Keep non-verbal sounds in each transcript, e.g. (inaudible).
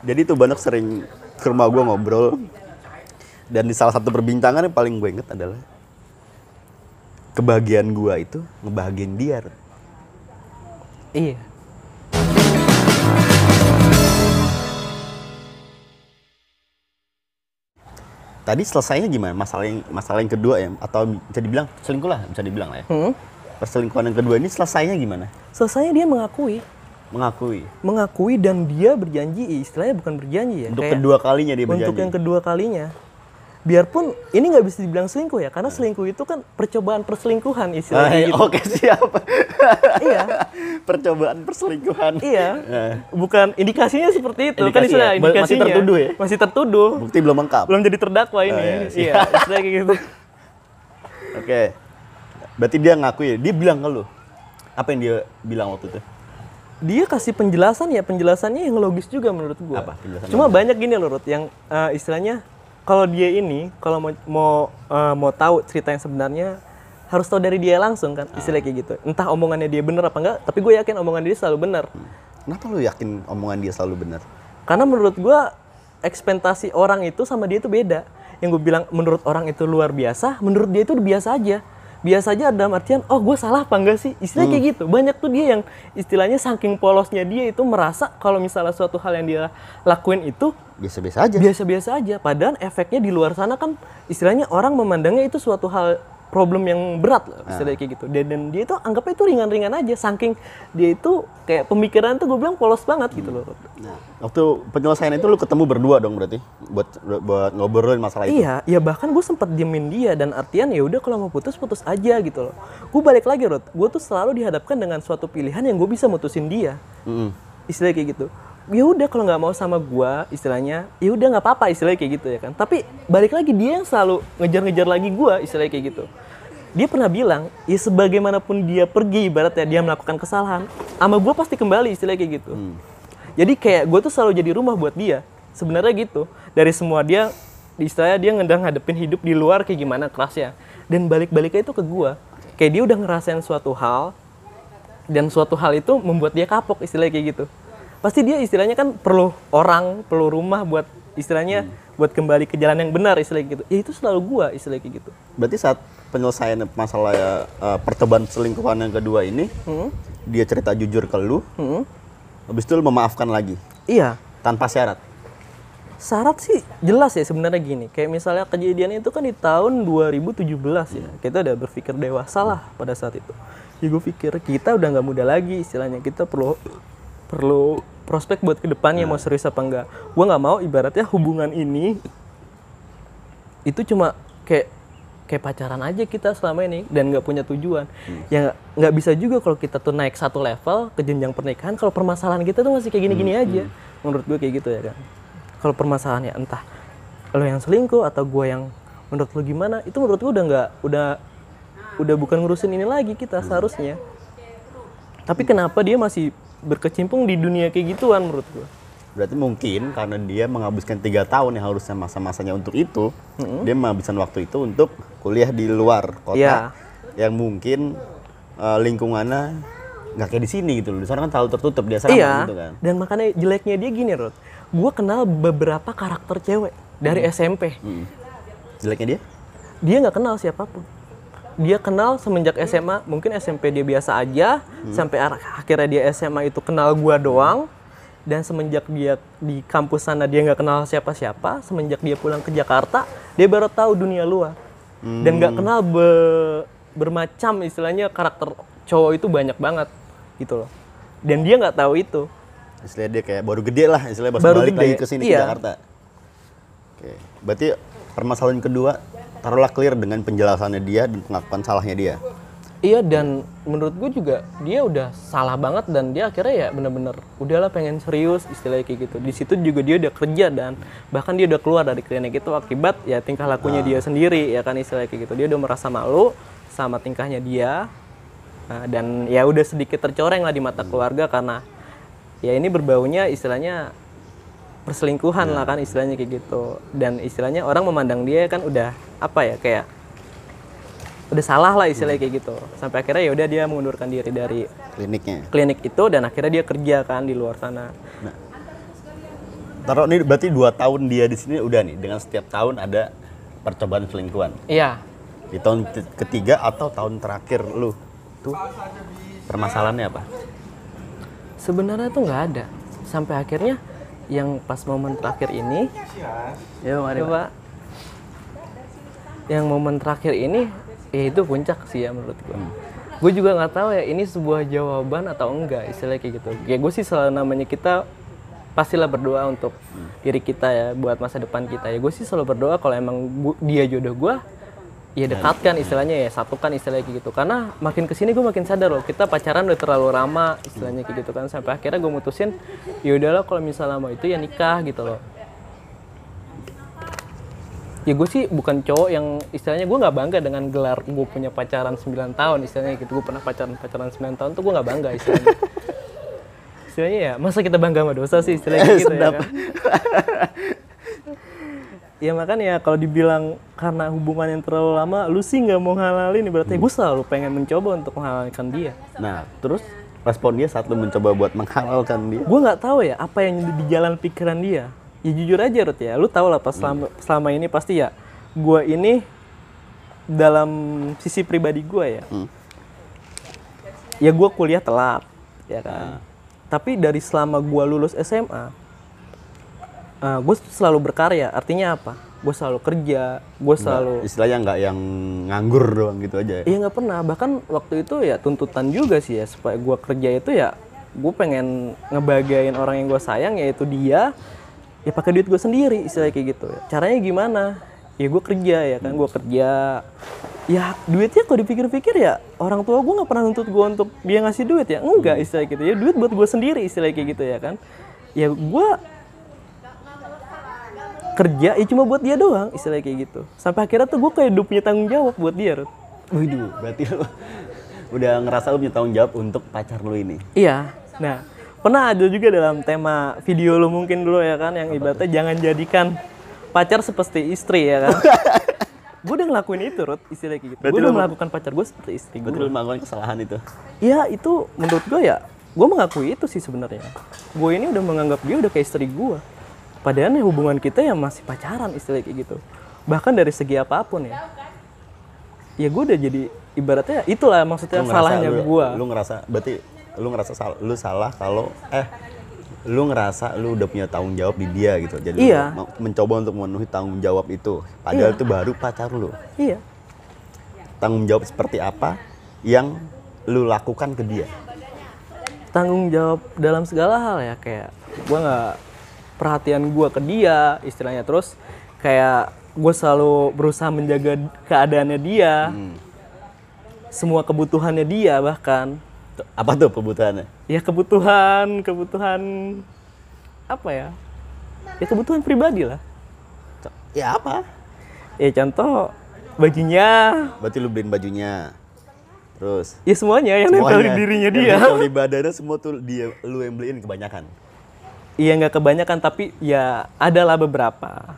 Jadi tuh banyak sering ke rumah gue ngobrol. Dan di salah satu perbincangan yang paling gue inget adalah kebahagiaan gue itu ngebahagiain dia. Iya. Tadi selesainya gimana? Masalah yang masalah yang kedua ya atau bisa dibilang selingkuh lah, bisa dibilang lah ya. Hmm? Perselingkuhan yang kedua ini selesainya gimana? Selesainya dia mengakui, Mengakui. mengakui dan dia berjanji, istilahnya bukan berjanji ya. Untuk kayak kedua kalinya dia berjanji. untuk yang kedua kalinya. Biarpun ini nggak bisa dibilang selingkuh ya, karena selingkuh itu kan percobaan perselingkuhan Ah, istilahnya. gitu. Oke siap. (laughs) Iya. Percobaan perselingkuhan. Iya. Eh, Bukan indikasinya seperti itu. kan Indikasi istilah ya? Masih tertuduh ya? Masih tertuduh. Bukti belum lengkap. Belum jadi terdakwa ini. Oh, iya, iya, siap. istilahnya kayak gitu. (laughs) Oke. Berarti dia ngaku ya. Dia bilang ke lu. Apa yang dia bilang waktu itu? Dia kasih penjelasan ya, penjelasannya yang logis juga menurut gua. Apa? Cuma banyak gini loh, Rut, yang eh, istilahnya kalau dia ini kalau mau mau eh, mau tahu cerita yang sebenarnya harus tahu dari dia langsung kan, istilahnya kayak gitu. Entah omongannya dia bener apa enggak, tapi gue yakin omongan dia selalu benar. Kenapa lu yakin omongan dia selalu benar? Karena menurut gua ekspektasi orang itu sama dia itu beda. Yang gue bilang menurut orang itu luar biasa, menurut dia itu biasa aja. Biasa aja dalam artian, oh gue salah apa enggak sih? Istilahnya kayak gitu. Banyak tuh dia yang istilahnya saking polosnya dia itu merasa kalau misalnya suatu hal yang dia lakuin itu Biasa-biasa aja. biasa-biasa aja. Padahal efeknya di luar sana kan istilahnya orang memandangnya itu suatu hal problem yang berat lah, istilahnya kayak gitu. Dan, dan dia itu anggapnya itu ringan-ringan aja. Saking dia itu kayak pemikiran tuh gue bilang polos banget gitu loh. Nah, waktu penyelesaian itu lu ketemu berdua dong berarti buat buat ngobrolin masalah itu. Iya, ya bahkan gue sempat diemin dia dan artian ya udah kalau mau putus putus aja gitu loh. Gue balik lagi Rod, gue tuh selalu dihadapkan dengan suatu pilihan yang gue bisa mutusin dia. Mm-mm. Istilahnya kayak gitu. Ya udah kalau nggak mau sama gue, istilahnya, ya udah nggak apa-apa istilahnya kayak gitu ya kan. Tapi balik lagi dia yang selalu ngejar-ngejar lagi gue, istilahnya kayak gitu. Dia pernah bilang, ya sebagaimanapun dia pergi, ibaratnya dia melakukan kesalahan, sama gue pasti kembali istilahnya kayak gitu. Jadi kayak gue tuh selalu jadi rumah buat dia. Sebenarnya gitu. Dari semua dia, istilahnya dia ngedang ngadepin hidup di luar kayak gimana kerasnya. Dan balik-baliknya itu ke gue. Kayak dia udah ngerasain suatu hal, dan suatu hal itu membuat dia kapok istilahnya kayak gitu. Pasti dia istilahnya kan perlu orang, perlu rumah buat istilahnya buat kembali ke jalan yang benar istilahnya gitu. Ya itu selalu gua istilahnya kayak gitu. Berarti saat penyelesaian masalah uh, pertemuan selingkuhan yang kedua ini, Hmm. dia cerita jujur ke lu, Hmm. habis itu lu memaafkan lagi Iya, tanpa syarat. syarat sih jelas ya sebenarnya gini. Kayak misalnya kejadian itu kan di tahun 2017 ya. Kita udah berpikir dewasa lah pada saat itu. Ya gue pikir kita udah nggak muda lagi istilahnya. Kita perlu perlu prospek buat ke depannya mau serius apa enggak. Gue nggak mau ibaratnya hubungan ini itu cuma kayak kayak pacaran aja kita selama ini dan nggak punya tujuan. Ya nggak- bisa juga kalau kita tuh naik satu level ke jenjang pernikahan kalau permasalahan kita tuh masih kayak gini-gini aja. Menurut gue kayak gitu ya kan. Kalau permasalahannya entah lo yang selingkuh atau gue yang menurut lo gimana, itu menurut gue udah nggak udah udah bukan ngurusin ini lagi kita seharusnya. Tapi kenapa dia masih berkecimpung di dunia kayak gituan menurut gue? Berarti mungkin karena dia menghabiskan tiga tahun yang harusnya masa-masanya untuk itu, dia menghabiskan waktu itu untuk kuliah di luar kota Iya. yang mungkin uh, lingkungannya nggak kayak di sini gitu loh. Di sana kan terlalu tertutup dia asrama iya. gitu kan. Dan makanya jeleknya dia gini, Rod. Gue kenal beberapa karakter cewek dari SMP. Mm. Jeleknya dia? Dia nggak kenal siapa pun. Dia kenal semenjak SMA, mungkin SMP dia biasa aja, sampai ar- akhirnya dia SMA itu kenal gua doang. Dan semenjak dia di kampus sana dia nggak kenal siapa-siapa, semenjak dia pulang ke Jakarta, dia baru tahu dunia luar. Dan nggak kenal be- bermacam istilahnya karakter cowok itu banyak banget gitu loh. Dan dia nggak tahu itu. Istilahnya dia kayak baru gede lah, istilahnya baru, balik gede, lagi ke sini ke iya. Jakarta. Oke, berarti permasalahan kedua taruhlah clear dengan penjelasannya dia dan pengakuan salahnya dia. Iya dan menurut gue juga dia udah salah banget dan dia akhirnya ya bener-bener udahlah pengen serius istilahnya kayak gitu. Di situ juga dia udah kerja dan bahkan dia udah keluar dari klinik itu akibat ya tingkah lakunya dia sendiri ya kan istilahnya kayak gitu. Dia udah merasa malu sama tingkahnya dia Nah, dan ya udah sedikit tercoreng lah di mata keluarga karena ya ini berbaunya istilahnya perselingkuhan lah kan istilahnya kayak gitu dan istilahnya orang memandang dia kan udah apa ya kayak udah salah lah istilahnya kayak gitu sampai akhirnya ya udah dia mengundurkan diri dari Kliniknya. klinik itu dan akhirnya dia kerja kan di luar sana Taruh nih berarti dua tahun dia di sini udah nih dengan setiap tahun ada percobaan selingkuhan. Iya. Di tahun ketiga atau tahun terakhir lu tuh permasalahannya apa? Sebenarnya tuh nggak ada. Sampai akhirnya yang pas momen terakhir ini, ya mari Pak. Yang momen terakhir ini, ya itu puncak sih ya menurut gue. Gue juga nggak tahu ya ini sebuah jawaban atau enggak istilahnya kayak gitu. Ya gue sih selalu namanya kita pastilah berdoa untuk diri kita ya buat masa depan kita ya. Gue sih selalu berdoa kalau emang dia jodoh gue, ya dekatkan istilahnya ya satukan istilahnya kayak gitu. Karena makin ke sini gue makin sadar loh kita pacaran udah terlalu lama istilahnya kayak gitu kan sampai akhirnya gue mutusin ya udahlah kalau misalnya mau itu ya nikah gitu loh. Ya gue sih bukan cowok yang istilahnya gue nggak bangga dengan gelar gue punya pacaran 9 tahun istilahnya gitu. Gue pernah pacaran pacaran 9 tahun tuh gue nggak bangga istilahnya. (laughs) Istilahnya ya masa kita bangga sama dosa sih istilahnya gitu ya kan (laughs) Ya makanya kalau dibilang karena hubungan yang terlalu lama, lu sih nggak mau halalin, berarti gue selalu pengen mencoba untuk menghalalkan dia. Nah, terus respon dia saat lu mencoba buat menghalalkan dia. Gue nggak tahu ya apa yang di jalan pikiran dia. Ya jujur aja Ruth ya, lu tau lah pas selama, selama ini pasti ya, gue ini dalam sisi pribadi gue ya, Hmm. ya gue kuliah telat, ya kan. Tapi dari selama gue lulus SMA, gue selalu berkarya. Artinya apa? Gue selalu kerja, gue selalu Istilahnya nggak yang nganggur doang gitu aja ya. Iya nggak pernah. Bahkan waktu itu ya tuntutan juga sih ya supaya gue kerja itu ya gue pengen ngebagain orang yang gue sayang yaitu dia ya pakai duit gue sendiri istilahnya kayak gitu. Caranya gimana? Ya gue kerja ya kan gue kerja. Ya duitnya kalau dipikir-pikir ya orang tua gue nggak pernah nuntut gue untuk dia ngasih duit ya enggak istilahnya gitu ya duit buat gue sendiri istilahnya kayak gitu ya kan. Ya gue kerja ya cuma buat dia doang istilahnya kayak gitu sampai akhirnya tuh gue kayak udah punya tanggung jawab buat dia Ruth. Waduh, berarti lu (laughs) udah ngerasa lu punya tanggung jawab untuk pacar lu ini. Iya. Nah, pernah ada juga dalam tema video lu mungkin dulu ya kan yang ibaratnya jangan jadikan pacar seperti istri ya kan. (laughs) gue udah ngelakuin itu, Ruth, istilah kayak gitu. Berarti Gue udah melakukan pacar gue seperti istri Berarti gue. lu melakukan kesalahan itu. Iya, itu menurut gue ya, gue mengakui itu sih sebenarnya. Gue ini udah menganggap dia udah kayak istri gue. Padahal ya hubungan kita ya masih pacaran istilah kayak gitu. Bahkan dari segi apa pun ya. Ya gue udah jadi ibaratnya itulah maksudnya Lu salahnya lu, gue. Lu ngerasa berarti lu ngerasa sal, lu salah kalau eh lu ngerasa lu udah punya tanggung jawab di dia gitu. Jadi Iya. lu mencoba untuk memenuhi tanggung jawab itu. Padahal itu baru pacar lu. Iya. Tanggung jawab seperti apa yang lu lakukan ke dia? tanggung jawab dalam segala hal ya kayak gue nggak perhatian gue ke dia istilahnya. Terus kayak gue selalu berusaha menjaga keadaannya dia. Semua kebutuhannya dia bahkan. Apa tuh kebutuhannya? ya kebutuhan kebutuhan apa ya? Ya kebutuhan pribadi lah. Ya apa? ya contoh bajunya. Berarti lu beliin bajunya. Terus? Ya semuanya yang nempel di dirinya Yang dia. nempel di badannya semua tuh dia lu yang beliin kebanyakan. Iya nggak kebanyakan tapi ya adalah beberapa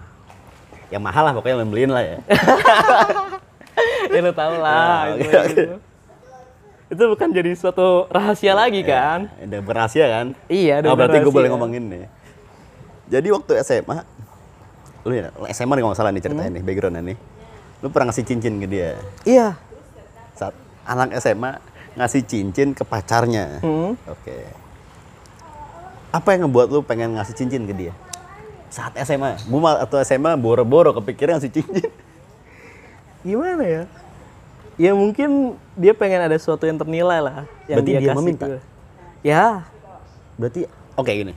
Yang mahal lah pokoknya beliin lah ya. (laughs) ya lo tau lah Ya, itu, gitu. itu bukan jadi suatu rahasia lagi kan Udah berhasil kan? iya Oh, udah berarti gue boleh ngomongin nih. Jadi waktu SMA, lu ya, SMA nih kalau nggak salah nih ceritanya Hmm. nih, backgroundnya nih. Lu pernah ngasih cincin ke dia. iya Saat anak SMA ngasih cincin ke pacarnya. Hmm. Oke. Apa yang ngebuat lu pengen ngasih cincin ke dia? Saat SMA, gue atau SMA boro-boro kepikiran ngasih cincin. gimana ya ya mungkin dia pengen ada sesuatu yang ternilai lah yang Berarti dia kasih meminta? ke- ya Berarti, oke gini.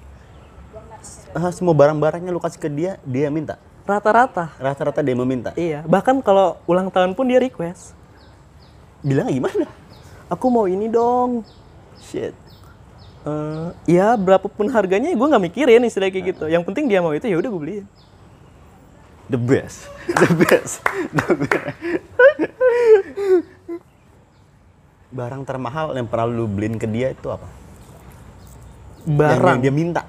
Ah, semua barang-barangnya lu kasih ke dia, dia minta. rata-rata Rata-rata dia meminta. iya bahkan kalau ulang tahun pun dia request Bilang gimana? aku mau ini dong Shit. Eh, ya berapapun harganya gue nggak mikirin istilah kayak gitu yang penting dia mau itu ya udah gue beliin The best. (laughs) The best. The best. Barang termahal yang pernah lu beliin ke dia itu apa? Barang yang dia minta.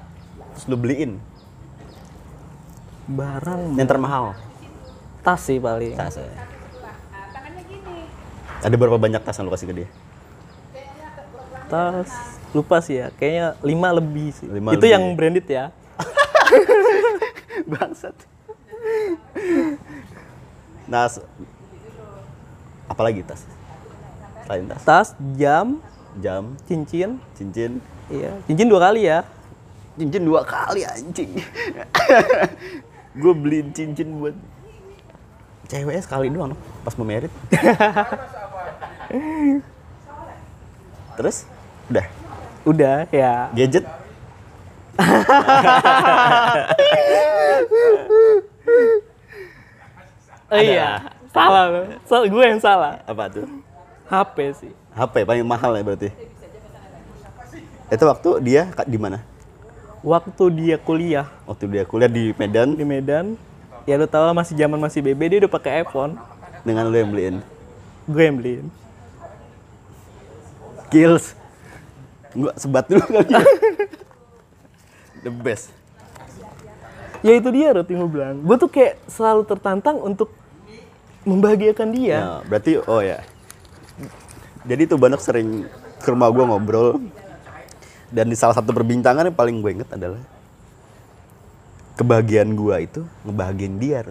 Terus lu beliin. barang Yang termahal. tas sih paling Tas ya. Ada berapa banyak tas yang lu kasih ke dia? tas lupa sih ya kayaknya lima lebih sih Lima itu lebih. yang branded ya (laughs) Bangsat. Nah, apalagi tas? Selain tas, Tas, jam, jam, cincin. cincin, Iya, cincin dua kali ya. cincin dua kali anjing. (laughs) gue beliin cincin buat cewek sekali doang pas mau merit. (laughs) Terus udah Udah ya. gadget (laughs) Oh iya. Salah lo. Gue yang salah. apa tuh? HP sih. HP paling mahal ya berarti. Itu waktu dia di mana? Waktu dia kuliah Waktu dia kuliah di Medan di Medan, ya lu tau lah masih zaman masih BB dia udah pakai iPhone. dengan lu yang beliin. Gue yang beliin. Kills. Gua sebat dulu kali ya. (laughs) The best. Ya itu dia Roti gue bilang. Gue tuh kayak selalu tertantang untuk membahagiakan dia. Ya, berarti oh ya. Jadi tuh Banok sering ke rumah gua ngobrol. Dan di salah satu perbincangan yang paling gue inget adalah kebahagiaan gua itu ngebahagiain dia.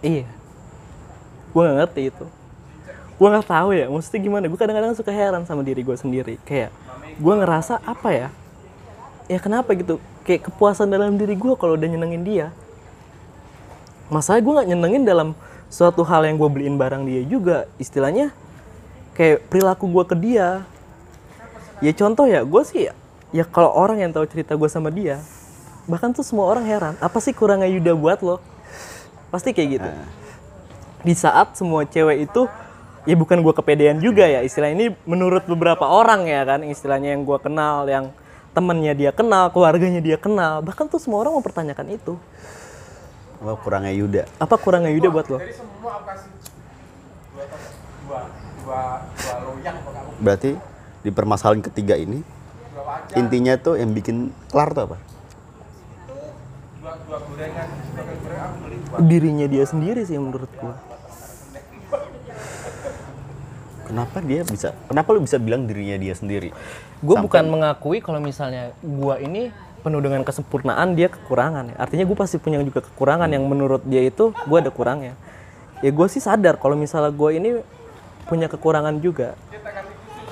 Iya. Gue gak ngerti itu. Gue gak tahu ya, maksudnya gimana. Gue kadang-kadang suka heran sama diri gue sendiri. Kayak, gue ngerasa apa ya? Ya kenapa gitu? Kayak kepuasan dalam diri gue kalau udah nyenengin dia. Masalah gue gak nyenengin dalam suatu hal yang gue beliin barang dia juga. Istilahnya, kayak perilaku gue ke dia. Ya contoh ya, gue sih ya, ya kalau orang yang tahu cerita gue sama dia, bahkan tuh semua orang heran, apa sih kurangnya Yuda buat lo? Pasti kayak gitu di saat semua cewek itu ya bukan gue kepedean juga ya. Istilah ini menurut beberapa orang ya kan istilahnya yang gue kenal yang temennya dia kenal keluarganya dia kenal. Bahkan tuh semua orang mempertanyakan itu. Oh, kurangnya Yuda. apa kurangnya Yuda buat lo? Berarti di permasalahan ketiga ini intinya tuh yang bikin kelar tuh apa? dirinya dia sendiri sih menurut gue Kenapa dia bisa? Kenapa lu bisa bilang dirinya dia sendiri? gue bukan mengakui kalau misalnya gue ini penuh dengan kesempurnaan dia kekurangan ya artinya gue pasti punya juga kekurangan yang menurut dia itu gue ada kurangnya ya gue sih sadar kalau misalnya gue ini punya kekurangan juga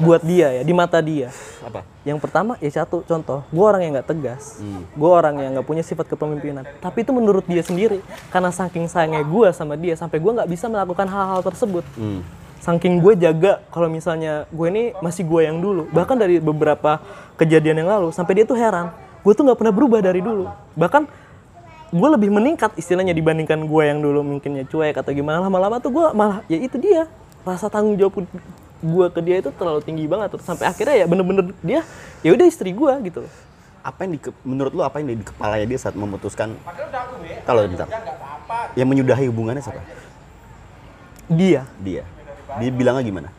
buat dia ya di mata dia Apa? yang pertama ya satu contoh gue orang yang nggak tegas gue orang yang nggak punya sifat kepemimpinan tapi itu menurut dia sendiri karena saking sayangnya gue sama dia sampai gue nggak bisa melakukan hal-hal tersebut Hmm. Saking gue jaga kalau misalnya gue ini masih gue yang dulu. Bahkan dari beberapa kejadian yang lalu sampai dia tuh heran gue tuh nggak pernah berubah dari dulu. Bahkan gue lebih meningkat istilahnya dibandingkan gue yang dulu mungkinnya cuek atau gimana. Lama-lama tuh gue malah ya itu dia rasa tanggung jawab gue ke dia itu terlalu tinggi banget tuh. Sampai akhirnya ya bener-bener dia ya udah istri gue gitu Apa yang di menurut lu apa yang di kepalanya dia saat memutuskan? Kalau bentar. Yang menyudahi hubungannya siapa? dia. Dia. Dia bilangnya gimana?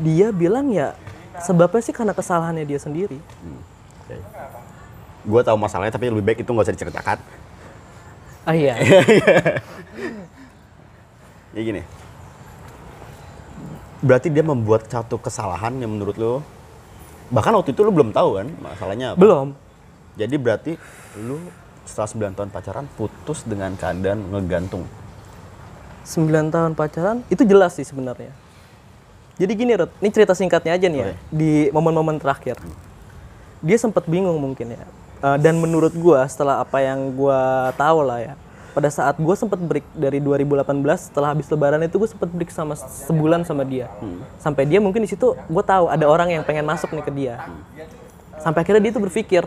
dia bilang ya sebabnya sih karena kesalahannya dia sendiri Gue tahu masalahnya tapi lebih baik itu nggak usah diceritakan. ah iya (laughs) Ya gini. Berarti dia membuat satu kesalahan yang menurut lu bahkan waktu itu lu belum tahu kan masalahnya apa. belum Jadi berarti lu setelah 9 tahun pacaran putus dengan keadaan ngegantung. 9 tahun pacaran itu jelas sih sebenarnya. Jadi gini Rut, ini cerita singkatnya aja nih ya, di momen-momen terakhir. Dia sempat bingung mungkin ya. Eh, dan menurut gua setelah apa yang gua tahu lah ya. Pada saat gua sempat break dari 2018 setelah habis lebaran itu gue sempat break sama sebulan sama dia. Sampai dia mungkin di situ gue tahu ada orang yang pengen masuk nih ke dia. Sampai akhirnya dia tuh berpikir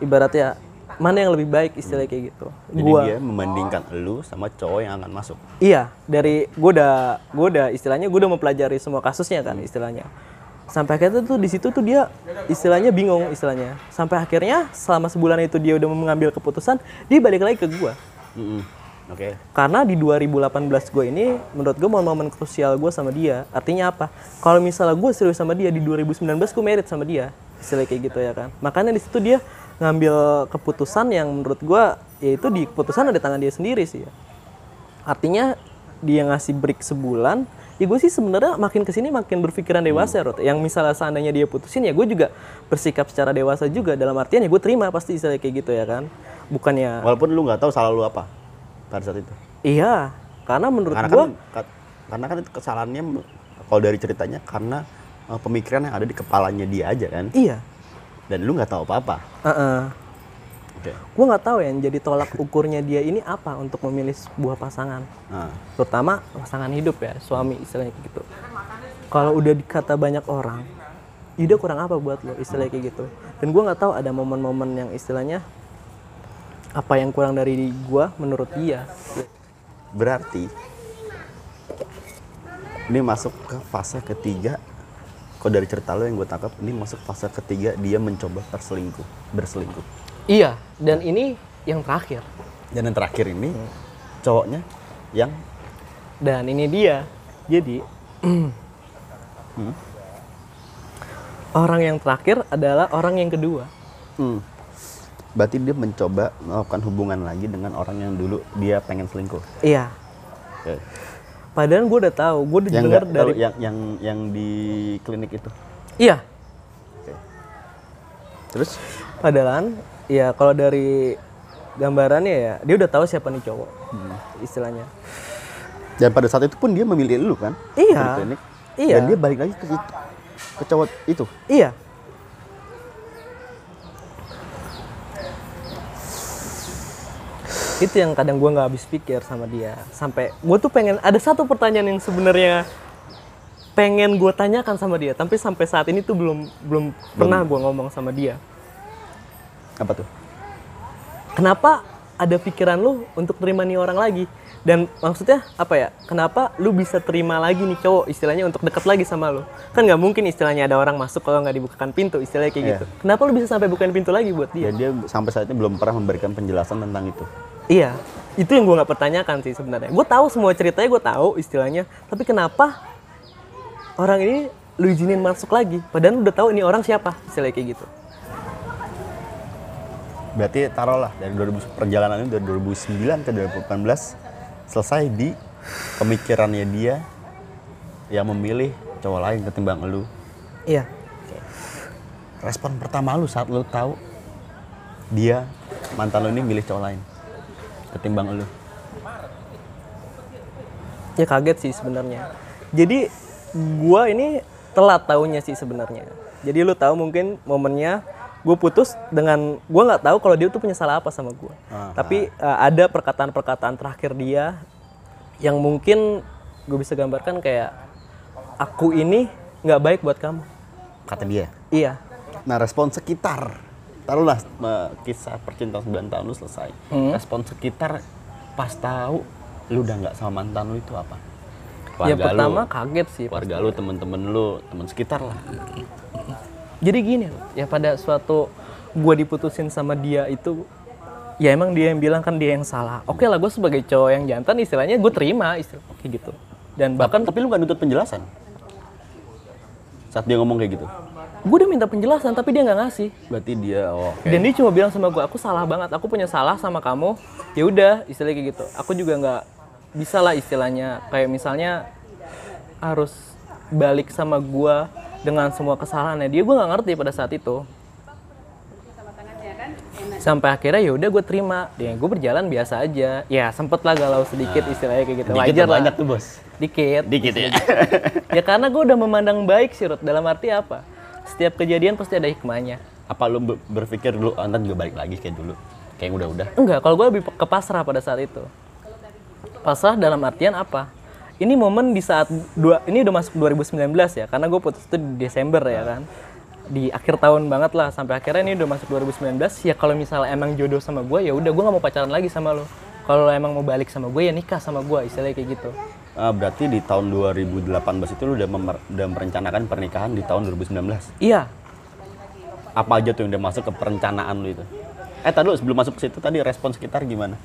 ibaratnya mana yang lebih baik istilahnya kayak gitu. Jadi Gua dia membandingkan lu sama cowok yang akan masuk. Iya, dari gue udah gue udah istilahnya gue udah mempelajari semua kasusnya kan istilahnya. Sampai akhirnya tuh di situ tuh dia istilahnya bingung istilahnya. Sampai akhirnya selama sebulan itu dia udah mengambil keputusan, dia balik lagi ke gue. Mm-mm. Oke. Karena di 2018 gue ini menurut gue momen-momen krusial gue sama dia. Artinya apa? Kalau misalnya gue serius sama dia di 2019 gue merit sama dia. Istilahnya kayak gitu ya kan. Makanya di situ dia ngambil keputusan yang menurut gue yaitu di keputusan ada di tangan dia sendiri sih ya. Artinya dia ngasih break sebulan, ya gue sih sebenarnya makin ke sini makin berpikiran dewasa Rod. yang misalnya seandainya dia putusin ya gue juga bersikap secara dewasa juga dalam artian ya gue terima pasti misalnya kayak gitu ya kan bukannya Walaupun lu nggak tahu salah lu apa pada saat itu. iya karena menurut Karena gue kan ka- karena kan itu kesalahannya kalau dari ceritanya karena eh, pemikiran yang ada di kepalanya dia aja kan. iya Dan lu nggak tahu apa-apa. Heeh. Oke. gue nggak tahu ya jadi tolak ukurnya dia ini apa untuk memilih sebuah pasangan Nah, terutama pasangan hidup ya suami istilahnya gitu kalau udah dikata banyak orang Yuda kurang apa buat lo istilahnya kayak gitu dan gue nggak tahu ada momen-momen yang istilahnya apa yang kurang dari gue menurut dia berarti ini masuk ke fase ketiga. Kok dari cerita lo yang gue tangkap ini masuk fase ketiga dia mencoba terselingkuh, berselingkuh. iya dan ini yang terakhir Dan yang terakhir ini cowoknya yang dan ini dia jadi orang yang terakhir adalah orang yang kedua Hmm. Berarti dia mencoba melakukan hubungan lagi dengan orang yang dulu dia pengen selingkuh. iya Oke. Padahal gue udah tahu gue udah dengar dari yang yang yang di klinik itu. iya Oke. Terus Padahal ya kalau dari gambarannya ya dia udah tahu siapa nih cowok istilahnya. dan pada saat itu pun dia memilih lu kan? Iya. Di klinik. Iya. Dan dia balik lagi ke situ. Ke cowok itu. Iya. Itu yang kadang gua nggak habis pikir sama dia. Sampai gue tuh pengen ada satu pertanyaan yang sebenarnya pengen gue tanyakan sama dia, tapi sampai saat ini tuh belum belum pernah gua ngomong sama dia. Apa tuh? kenapa ada pikiran lu untuk terima nih orang lagi dan maksudnya apa ya kenapa lu bisa terima lagi nih cowok istilahnya untuk dekat lagi sama lu kan nggak mungkin istilahnya ada orang masuk kalau nggak dibukakan pintu istilahnya kayak Iya. gitu kenapa lu bisa sampai bukain pintu lagi buat dia Ya dia sampai saat ini belum pernah memberikan penjelasan tentang itu. Iya. Itu yang gue nggak pertanyakan sih sebenarnya. Gue tahu semua ceritanya gue tahu istilahnya. Tapi kenapa orang ini lu izinin masuk lagi? Padahal lu udah tahu ini orang siapa istilahnya kayak gitu. Berarti taruhlah dari 2000 perjalanan ini dari 2009 ke 2018 selesai di pemikirannya dia yang memilih cowok lain ketimbang lu. iya. Respon pertama lu saat lu tahu dia mantan lu ini milih cowok lain ketimbang lu. ya kaget sih sebenarnya jadi gua ini telat tahunya sih sebenarnya jadi lu tahu mungkin momennya gue putus dengan gua nggak tahu kalau dia tuh punya salah apa sama gua Aha. tapi uh, ada perkataan-perkataan terakhir dia yang mungkin gue bisa gambarkan kayak aku ini nggak baik buat kamu Kata dia. iya Nah respon sekitar, taruhlah kisah percintaan 9 tahun lu selesai. Hmm. Respon sekitar pas tahu lu udah nggak sama mantan lu itu apa? ya Keluarga pertama lu, kaget sih keluarga lu, temen-temen lu, temen sekitar lah. jadi gini loh, ya pada suatu gue diputusin sama dia itu ya emang dia yang bilang kan dia yang salah oke lah gue sebagai cowok yang jantan istilahnya gue terima istilah oke gitu dan bahkan Bahkan tapi lu nggak nuntut penjelasan saat dia ngomong kayak gitu. Gue udah minta penjelasan tapi dia nggak ngasih. Berarti dia oh, oke. dan dia cuma bilang sama gue aku salah banget aku punya salah sama kamu. Ya udah istilahnya kayak gitu. Aku juga nggak bisa lah istilahnya. Kayak misalnya harus balik sama gue dengan semua kesalahannya. Dia gue nggak ngerti pada saat itu. Sampai akhirnya ya udah gue terima. Ya gue berjalan biasa aja. Ya sempet lah galau sedikit istilahnya kayak gitu. Dikit wajar lah. banyak tuh bos. dikit. Dikit ya. (laughs) ya karena gue udah memandang baik sih Rut. Dalam arti apa setiap kejadian pasti ada hikmahnya Apa lu be- berpikir dulu oh, ntar juga balik lagi kayak dulu? Kayak udah-udah. Enggak, kalau gue lebih ke pasrah pada saat itu. Pasrah dalam artian apa? Ini momen di saat dua ini udah masuk 2019 ya, karena gue putus itu di Desember ya kan. Di akhir tahun banget lah, sampai akhirnya ini udah masuk 2019. Ya kalau misalnya emang jodoh sama gue, ya udah gue nggak mau pacaran lagi sama lo. Kalau emang mau balik sama gue ya nikah sama gue, istilahnya kayak gitu. Ah, berarti di tahun 2018 itu lu udah, udah merencanakan pernikahan di tahun 2019. Iya, Apa aja tuh yang udah masuk ke perencanaan lu itu? Eh, tadi lu sebelum masuk ke situ tadi respon sekitar gimana?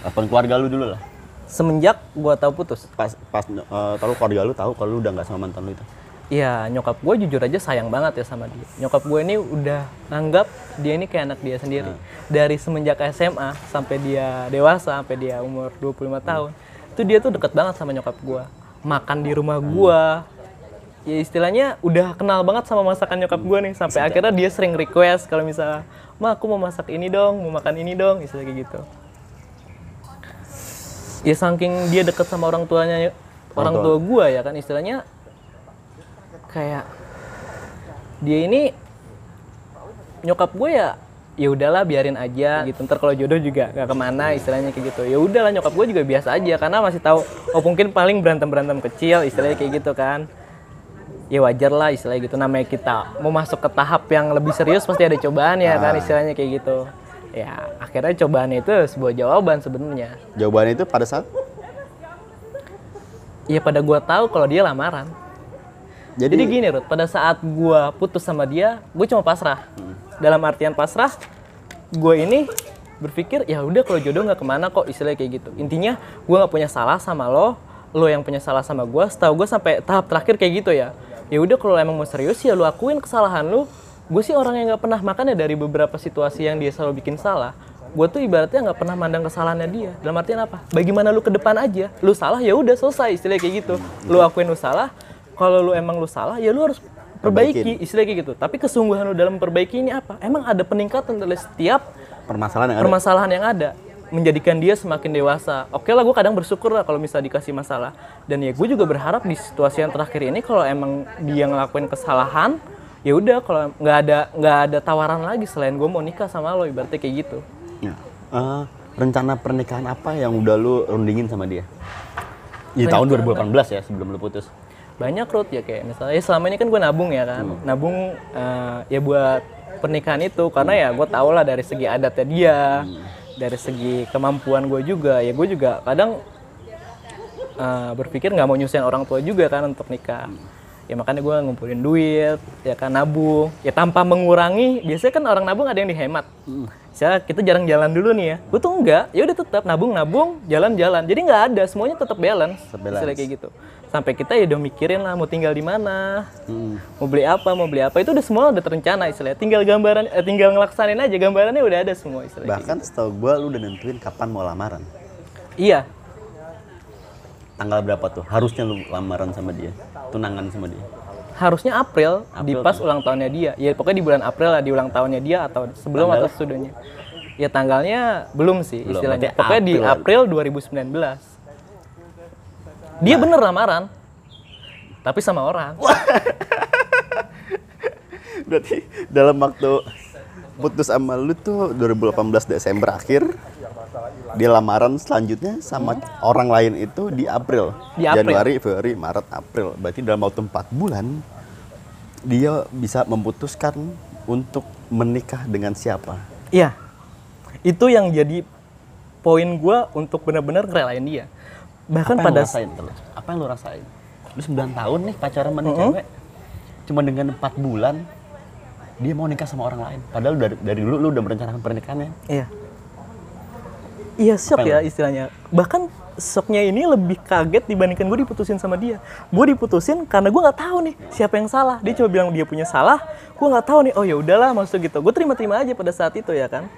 Respon keluarga lu dulu lah. semenjak gue tahu putus. Pas pas uh, tahu keluarga lu tahu kalau lu udah nggak sama mantan lu itu. Iya, nyokap gue jujur aja sayang banget ya sama dia. Nyokap gue ini udah nganggap dia ini kayak anak dia sendiri. Dari semenjak SMA sampai dia dewasa, sampai dia umur 25 tahun, itu dia tuh deket banget sama nyokap gue. makan di rumah gua. Ya istilahnya udah kenal banget sama masakan nyokap gua nih sampai akhirnya dia sering request kalau misalnya ma aku mau masak ini dong mau makan ini dong istilah kayak gitu. Ya saking dia deket sama orang tuanya orang tua. gua ya kan istilahnya kayak dia ini nyokap gue ya ya udahlah biarin aja gitu. Ntar kalau jodoh juga nggak ke mana istilahnya kayak gitu. Ya udahlah nyokap gue juga biasa aja karena masih tahu oh mungkin paling berantem berantem kecil istilahnya kayak gitu kan. Ya wajar lah istilahnya gitu. Namanya kita mau masuk ke tahap yang lebih serius pasti ada cobaan ya kan istilahnya kayak gitu. Ya akhirnya cobaan itu sebuah jawaban sebenarnya. Jawabannya itu pada saat? Ya pada gua tahu kalau dia lamaran. Jadi, Jadi gini Ruth, pada saat gua putus sama dia, gue cuma pasrah. Dalam artian pasrah, gue ini berpikir ya udah kalau jodoh nggak ke mana kok istilahnya kayak gitu. Intinya gue nggak punya salah sama lo, lo yang punya salah sama gue. Setahu gue sampai tahap terakhir kayak gitu ya. Ya udah kalau emang mau serius ya lo akuin kesalahan lo. Gue sih orang yang nggak pernah makan ya dari beberapa situasi yang dia selalu bikin salah. Gue tuh ibaratnya nggak pernah mandang kesalahannya dia. Dalam artian apa? Bagaimana lu ke depan aja. Lu salah ya udah selesai istilahnya kayak gitu. Lu akuin lu salah, kalau lu emang lu salah ya lu harus perbaiki istilahnya gitu tapi kesungguhan lu dalam perbaiki ini apa emang ada peningkatan dari setiap permasalahan yang ada. permasalahan yang ada menjadikan dia semakin dewasa oke lah gue kadang bersyukur lah kalau misalnya dikasih masalah dan ya gue juga berharap di situasi yang terakhir ini kalau emang dia ngelakuin kesalahan ya udah kalau nggak ada nggak ada tawaran lagi selain gue mau nikah sama lo ibaratnya kayak gitu Ya. Eh, rencana pernikahan apa yang udah lu rundingin sama dia? Di tahun 2018 ya sebelum lu putus. Banyak Ruth ya kayak misalnya ya selama ini kan gue nabung ya kan. Nabung eh, ya buat pernikahan itu karena ya gue tau lah dari segi adatnya dia dari segi kemampuan gue juga. Ya gue juga kadang eh, berpikir nggak mau nyusahin orang tua juga kan untuk nikah. Ya makanya gue ngumpulin duit ya kan nabung. Ya tanpa mengurangi biasanya kan orang nabung ada yang dihemat. Misalnya kita jarang jalan dulu nih ya, gue tuh enggak, ya udah tetap nabung nabung, jalan jalan, jadi nggak ada, semuanya tetap balance, balance. Kayak gitu. Sampai kita ya udah mikirin lah mau tinggal di mana, Hmm. mau beli apa, mau beli apa, itu udah semua udah terencana istilahnya. Tinggal gambaran, eh, tinggal ngelaksanin aja, gambarannya udah ada semua istilahnya. Bahkan setahu gua lu udah nentuin kapan mau lamaran. Iya, Tanggal berapa tuh? Harusnya lu lamaran sama dia. Tunangan sama dia. harusnya April, di April pas ulang tahunnya dia. Ya pokoknya di bulan April lah di ulang tahunnya dia atau sebelum Tanggal? atau sesudahnya. Ya tanggalnya belum sih Belum, istilahnya. Pokoknya di April. April 2019. Dia bener lamaran. Tapi sama orang. (laughs) Berarti dalam waktu putus sama lu tuh 2018 Desember akhir dia lamaran selanjutnya sama orang lain itu di April. Di April. Januari, Februari, Maret, April. Berarti dalam waktu 4 bulan dia bisa memutuskan untuk menikah dengan siapa. Iya. Itu yang jadi poin gua untuk benar-benar ngerelain dia. Bahkan Apa yang pada lu rasain? Apa yang lu rasain? Lu 9 tahun nih pacaran sama nih cewek. Cuma dengan 4 bulan dia mau nikah sama orang lain. Padahal dari, dari dulu lu udah merencanakan pernikahannya. Iya. Iya shock ya istilahnya. Bahkan shocknya ini lebih kaget dibandingkan gue diputusin sama dia. Gue diputusin karena gue nggak tahu nih siapa yang salah. Dia cuma bilang dia punya salah. Gue nggak tahu nih. Oh ya udahlah maksud gitu. Gue terima-terima aja pada saat itu ya kan.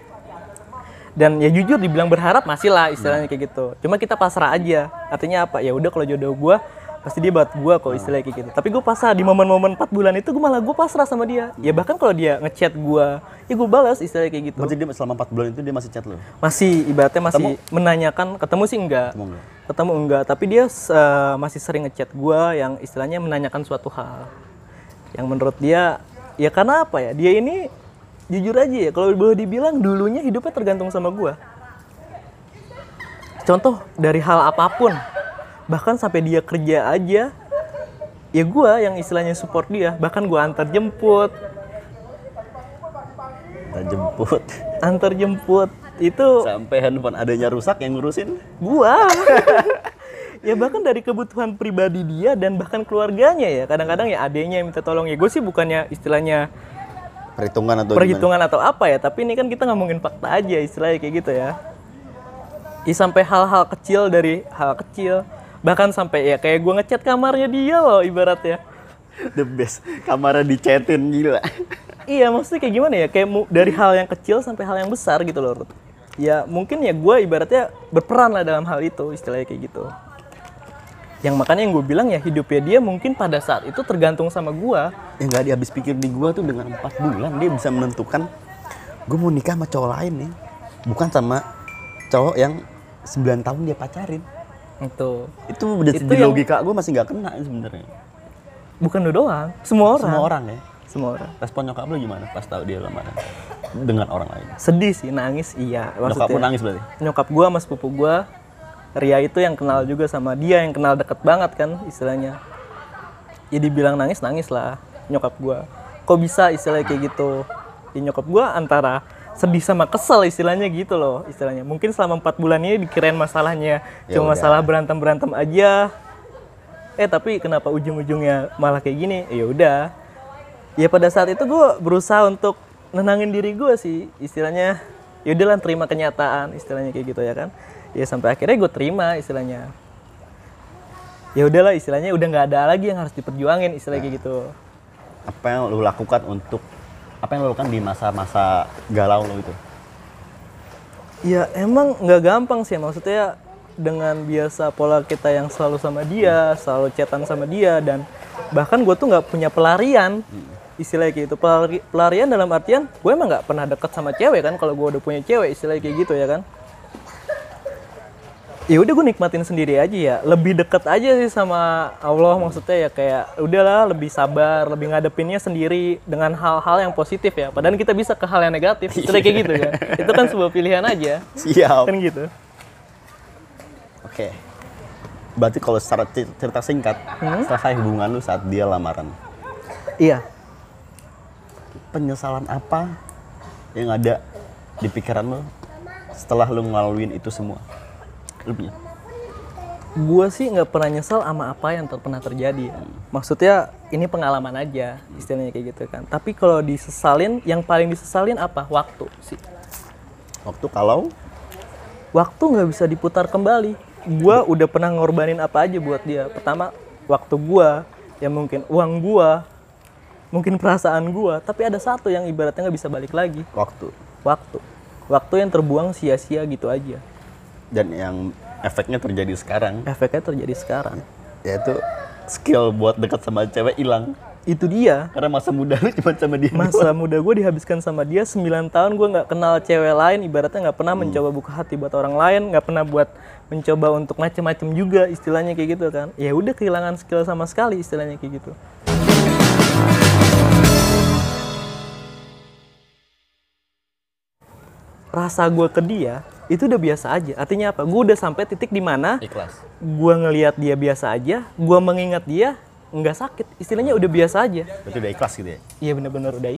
Dan ya jujur dibilang berharap masih lah istilahnya kayak gitu. Cuma kita pasrah aja. Artinya apa? Ya udah kalau jodoh gue pasti dia buat gue kok istilahnya kayak gitu. Tapi gue pasrah di momen-momen 4 bulan itu gue malah gue pasrah sama dia. Ya bahkan kalau dia ngechat gue, ya gue balas istilahnya kayak gitu Berarti dia selama 4 bulan itu dia masih chat lu? masih ibaratnya masih menanyakan ketemu sih enggak Ketemu enggak? ketemu enggak tapi dia eh, masih sering ngechat gua yang istilahnya menanyakan suatu hal yang menurut dia ya karena apa ya dia ini jujur aja ya kalau boleh dibilang dulunya hidupnya tergantung sama gua. Contoh dari hal apa pun bahkan sampai dia kerja aja ya gua yang istilahnya support dia bahkan gua antar jemput. Kita jemput. antar jemput itu Sampai handphone adanya rusak yang ngurusin. gua. Ya bahkan dari kebutuhan pribadi dia dan bahkan keluarganya ya. Kadang-kadang ya adenya yang minta tolong. Ya gue sih bukannya istilahnya Perhitungan atau perhitungan atau apa ya tapi ini kan kita ngomongin fakta aja istilahnya kayak gitu ya ya sampai hal-hal kecil dari hal kecil bahkan sampai ya kayak gue ngechat kamarnya dia loh ibaratnya gimana? (laughs) The best. Kamarnya dicetin gila. (laughs) iya maksudnya kayak gimana ya kayak dari hal yang kecil sampai hal yang besar gitu loh Ruth. ya mungkin ya gue ibaratnya berperan lah dalam hal itu istilahnya kayak gitu yang makanya yang gue bilang ya hidupnya dia mungkin pada saat itu tergantung sama gue yang nggak dia habis pikir di gua tuh dengan empat bulan dia bisa menentukan gue mau nikah sama cowok lain nih bukan sama cowok yang 9 tahun dia pacarin. Itu. Itu udah Itu di yang- logika gue masih nggak kena sebenarnya. Bukan lu doang semua orang. Semua orang ya. Semua orang. Respon nyokap lu gimana pas tahu dia lamaran dengan orang lain? Sedih sih nangis iya. Nyokap lu maksudnya nangis berarti? nyokap gua sama sepupu gua Ria itu yang kenal juga sama dia yang kenal deket banget kan istilahnya. Ya dibilang nangis nangis lah nyokap gua. Kok bisa istilahnya kayak gitu? Ya nyokap gua antara sedih sama kesel istilahnya gitu loh istilahnya. Mungkin selama empat bulan ini dikirain masalahnya. Ya cuma udah. masalah berantem berantem aja. Eh tapi kenapa ujung-ujungnya malah kayak gini? Ya udah. Ya pada saat itu gue berusaha untuk nenangin diri gue sih istilahnya. Ya udahlah terima kenyataan istilahnya kayak gitu ya kan ya sampai akhirnya gue terima istilahnya. Ya udahlah istilahnya udah nggak ada lagi yang harus diperjuangin istilahnya kayak gitu. Apa yang lu lakukan untuk apa yang lu lakukan di masa-masa galau lu itu? Ya emang nggak gampang sih maksudnya dengan biasa pola kita yang selalu sama dia selalu chatan sama dia dan bahkan gue tuh nggak punya pelarian istilahnya kayak gitu. Pelari- pelarian dalam artian gue emang nggak pernah deket sama cewek kan kalau gue udah punya cewek istilahnya kayak gitu ya kan ya udah gue nikmatin sendiri aja ya. Lebih deket aja sih sama Allah maksudnya ya kayak udahlah lebih sabar lebih ngadepinnya sendiri dengan hal-hal yang positif ya. Padahal kita bisa ke hal yang negatif. Istilahnya kayak gitu kan. (laughs) Itu kan sebuah pilihan aja. Siap. Kan gitu. Oke. Berarti kalau secara cer- cerita singkat selesai hubungan lu saat dia lamaran. Iya. Penyesalan apa yang ada di pikiran lo setelah lu ngelaluin itu semua punya gue sih nggak pernah nyesel sama apa yang ter- pernah terjadi. Ya. maksudnya ini pengalaman aja istilahnya kayak gitu kan. Tapi kalau disesalin yang paling disesalin apa? Waktu sih. Waktu kalau? Waktu nggak bisa diputar kembali. Gue udah pernah ngorbanin apa aja buat dia. Pertama waktu gue ya mungkin uang gue mungkin perasaan gue tapi ada satu yang ibaratnya nggak bisa balik lagi. Waktu. Waktu. Waktu yang terbuang sia-sia gitu aja dan yang efeknya terjadi sekarang. Efeknya terjadi sekarang. Yaitu skill buat dekat sama cewek hilang. Itu dia. Karena masa muda lu cuma sama dia masa muda gue dihabiskan sama dia 9 tahun gue nggak kenal cewek lain. Ibaratnya nggak pernah mencoba buka hati buat orang lain nggak pernah buat mencoba untuk macem-macem juga istilahnya kayak gitu kan. Ya udah kehilangan skill sama sekali istilahnya kayak gitu. Rasa gue ke dia itu udah biasa aja. Artinya apa? Gue udah sampai titik di mana ikhlas. gue ngelihat dia biasa aja gue mengingat dia nggak sakit. Istilahnya udah biasa aja. Berarti udah ikhlas gitu ya? Iya bener-bener udah